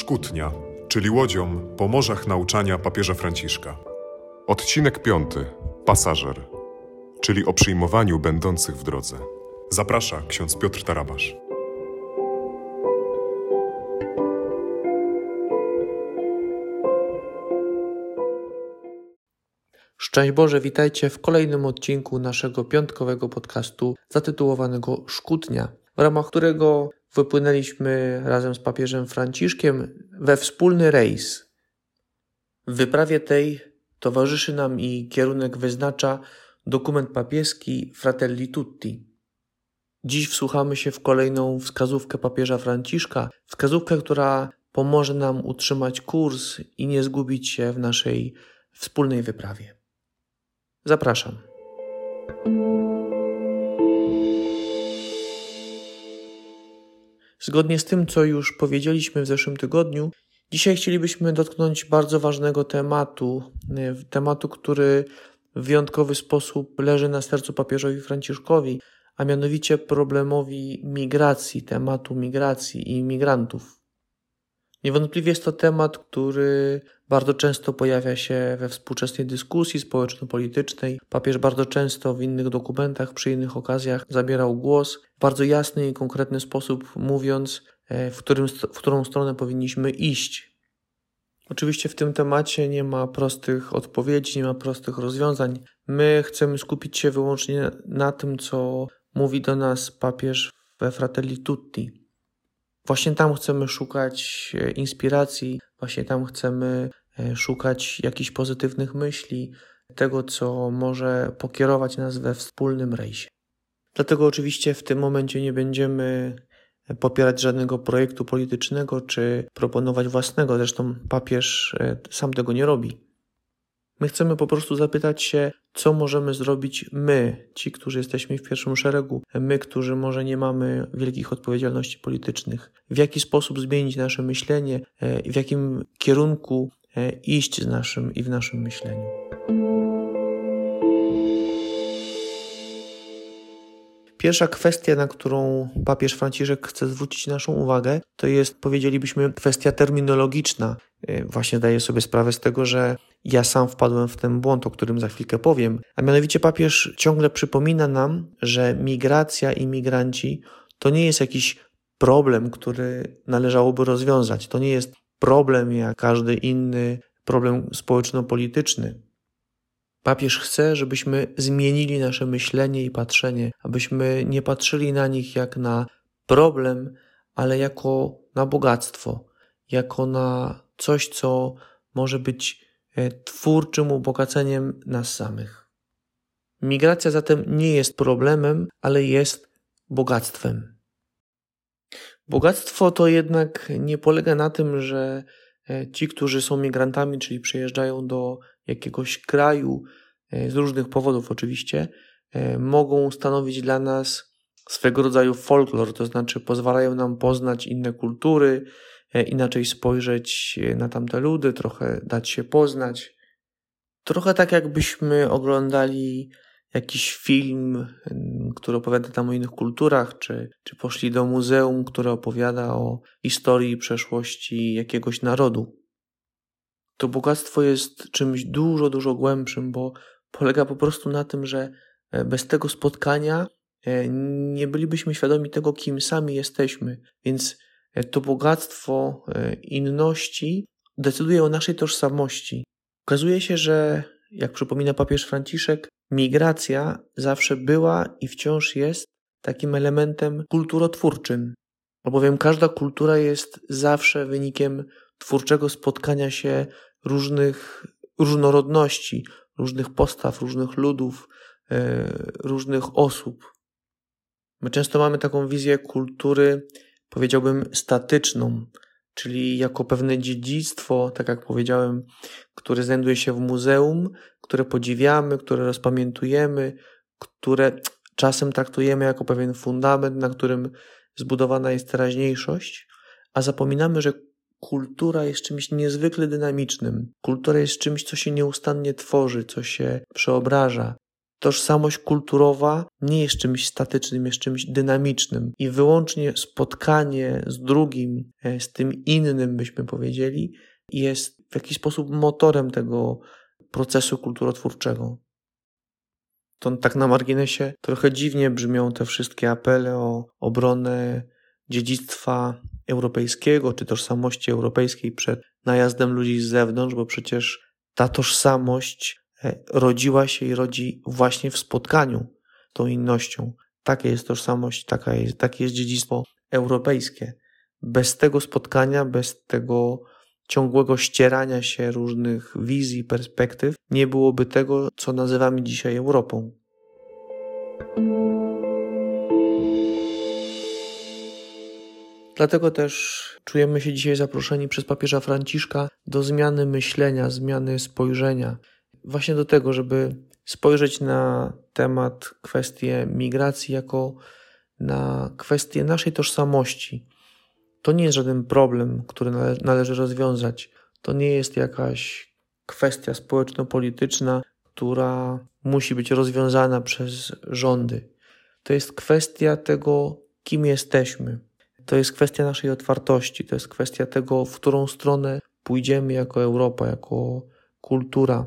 Szkutnia, czyli łodzią po morzach nauczania papieża Franciszka. Odcinek piąty. Pasażer, czyli o przyjmowaniu będących w drodze. Zaprasza ksiądz Piotr Tarabasz. Szczęść Boże, witajcie w kolejnym odcinku naszego piątkowego podcastu zatytułowanego Szkutnia, w ramach którego wypłynęliśmy razem z papieżem Franciszkiem we wspólny rejs. W wyprawie tej towarzyszy nam i kierunek wyznacza dokument papieski Fratelli Tutti. Dziś wsłuchamy się w kolejną wskazówkę papieża Franciszka, wskazówkę, która pomoże nam utrzymać kurs i nie zgubić się w naszej wspólnej wyprawie. Zapraszam. Zgodnie z tym, co już powiedzieliśmy w zeszłym tygodniu, dzisiaj chcielibyśmy dotknąć bardzo ważnego tematu, e, tematu, który w wyjątkowy sposób leży na sercu papieżowi Franciszkowi, a mianowicie problemowi migracji, tematu migracji i imigrantów. Niewątpliwie jest to temat, który bardzo często pojawia się we współczesnej dyskusji społeczno-politycznej. Papież bardzo często w innych dokumentach, przy innych okazjach zabierał głos w bardzo jasny i konkretny sposób, mówiąc, e, w, którym, w którą stronę powinniśmy iść. Oczywiście w tym temacie nie ma prostych odpowiedzi, nie ma prostych rozwiązań. My chcemy skupić się wyłącznie na tym, co mówi do nas papież we Fratelli Tutti. Właśnie tam chcemy szukać e, inspiracji, właśnie tam chcemy e, szukać jakichś pozytywnych myśli, tego, co może pokierować nas we wspólnym rejsie. Dlatego oczywiście w tym momencie nie będziemy popierać żadnego projektu politycznego czy proponować własnego. Zresztą papież e, sam tego nie robi. My chcemy po prostu zapytać się, co możemy zrobić my, ci, którzy jesteśmy w pierwszym szeregu, my, którzy może nie mamy wielkich odpowiedzialności politycznych, w jaki sposób zmienić nasze myślenie, e, w jakim kierunku e, iść z naszym i w naszym myśleniu. Pierwsza kwestia, na którą papież Franciszek chce zwrócić naszą uwagę, to jest, powiedzielibyśmy, kwestia terminologiczna. E, właśnie daję sobie sprawę z tego, że ja sam wpadłem w ten błąd, o którym za chwilkę powiem. A mianowicie papież ciągle przypomina nam, że migracja i migranci to nie jest jakiś problem, który należałoby rozwiązać. To nie jest problem jak każdy inny problem społeczno-polityczny. Papież chce, żebyśmy zmienili nasze myślenie i patrzenie, abyśmy nie patrzyli na nich jak na problem, ale jako na bogactwo, jako na coś, co może być e, twórczym ubogaceniem nas samych. Migracja zatem nie jest problemem, ale jest bogactwem. Bogactwo to jednak nie polega na tym, że e, ci, którzy są migrantami, czyli przyjeżdżają do jakiegoś kraju, e, z różnych powodów oczywiście, e, mogą stanowić dla nas swego rodzaju folklor, to znaczy pozwalają nam poznać inne kultury, e, inaczej spojrzeć na tamte ludy, trochę dać się poznać. Trochę tak, jakbyśmy oglądali jakiś film, który opowiada tam o innych kulturach, czy, czy poszli do muzeum, które opowiada o historii i przeszłości jakiegoś narodu to bogactwo jest czymś dużo, dużo głębszym, bo polega po prostu na tym, że e, bez tego spotkania e, nie bylibyśmy świadomi tego, kim sami jesteśmy. Więc e, to bogactwo inności decyduje o naszej tożsamości. Okazuje się, że, jak przypomina papież Franciszek, migracja zawsze była i wciąż jest takim elementem kulturotwórczym, albowiem każda kultura jest zawsze wynikiem twórczego spotkania się różnych różnorodności, różnych postaw, różnych ludów, e, różnych osób. My często mamy taką wizję kultury, powiedziałbym, statyczną, czyli jako pewne dziedzictwo, tak jak powiedziałem, które znajduje się w muzeum, które podziwiamy, które rozpamiętujemy, które czasem traktujemy jako pewien fundament, na którym zbudowana jest teraźniejszość, a zapominamy, że kultura jest czymś niezwykle dynamicznym. Kultura jest czymś, co się nieustannie tworzy, co się przeobraża. tożsamość kulturowa nie jest czymś statycznym, jest czymś dynamicznym i wyłącznie spotkanie z drugim, e, z tym innym, byśmy powiedzieli, jest w jakiś sposób motorem tego procesu kulturotwórczego. To tak na marginesie trochę dziwnie brzmią te wszystkie apele o obronę dziedzictwa europejskiego czy tożsamości europejskiej przed najazdem ludzi z zewnątrz, bo przecież ta tożsamość e, rodziła się i rodzi właśnie w spotkaniu tą innością. Taka jest tożsamość, taka jest, takie jest dziedzictwo europejskie. Bez tego spotkania, bez tego ciągłego ścierania się różnych wizji, perspektyw, nie byłoby tego, co nazywamy dzisiaj Europą. Dlatego też czujemy się dzisiaj zaproszeni przez papieża Franciszka do zmiany myślenia, zmiany spojrzenia, właśnie do tego, żeby spojrzeć na temat, kwestię migracji jako na kwestię naszej tożsamości. To nie jest żaden problem, który nale należy rozwiązać. To nie jest jakaś kwestia społeczno-polityczna, która musi być rozwiązana przez rządy. To jest kwestia tego, kim jesteśmy. To jest kwestia naszej otwartości, to jest kwestia tego, w którą stronę pójdziemy jako Europa, jako kultura.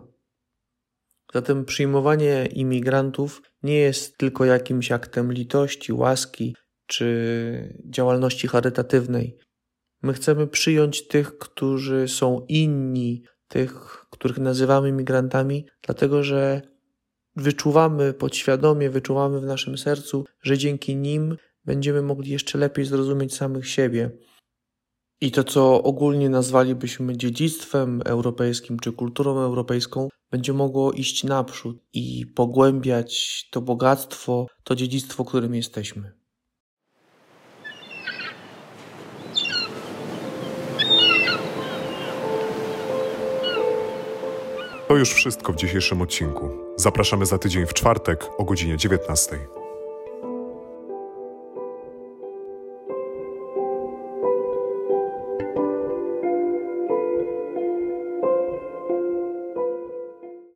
Zatem przyjmowanie imigrantów nie jest tylko jakimś aktem litości, łaski czy działalności charytatywnej. My chcemy przyjąć tych, którzy są inni, tych, których nazywamy migrantami, dlatego że wyczuwamy podświadomie, wyczuwamy w naszym sercu, że dzięki nim będziemy mogli jeszcze lepiej zrozumieć samych siebie. I to, co ogólnie nazwalibyśmy dziedzictwem europejskim czy kulturą europejską, będzie mogło iść naprzód i pogłębiać to bogactwo, to dziedzictwo, którym jesteśmy. To już wszystko w dzisiejszym odcinku. Zapraszamy za tydzień w czwartek o godzinie 19.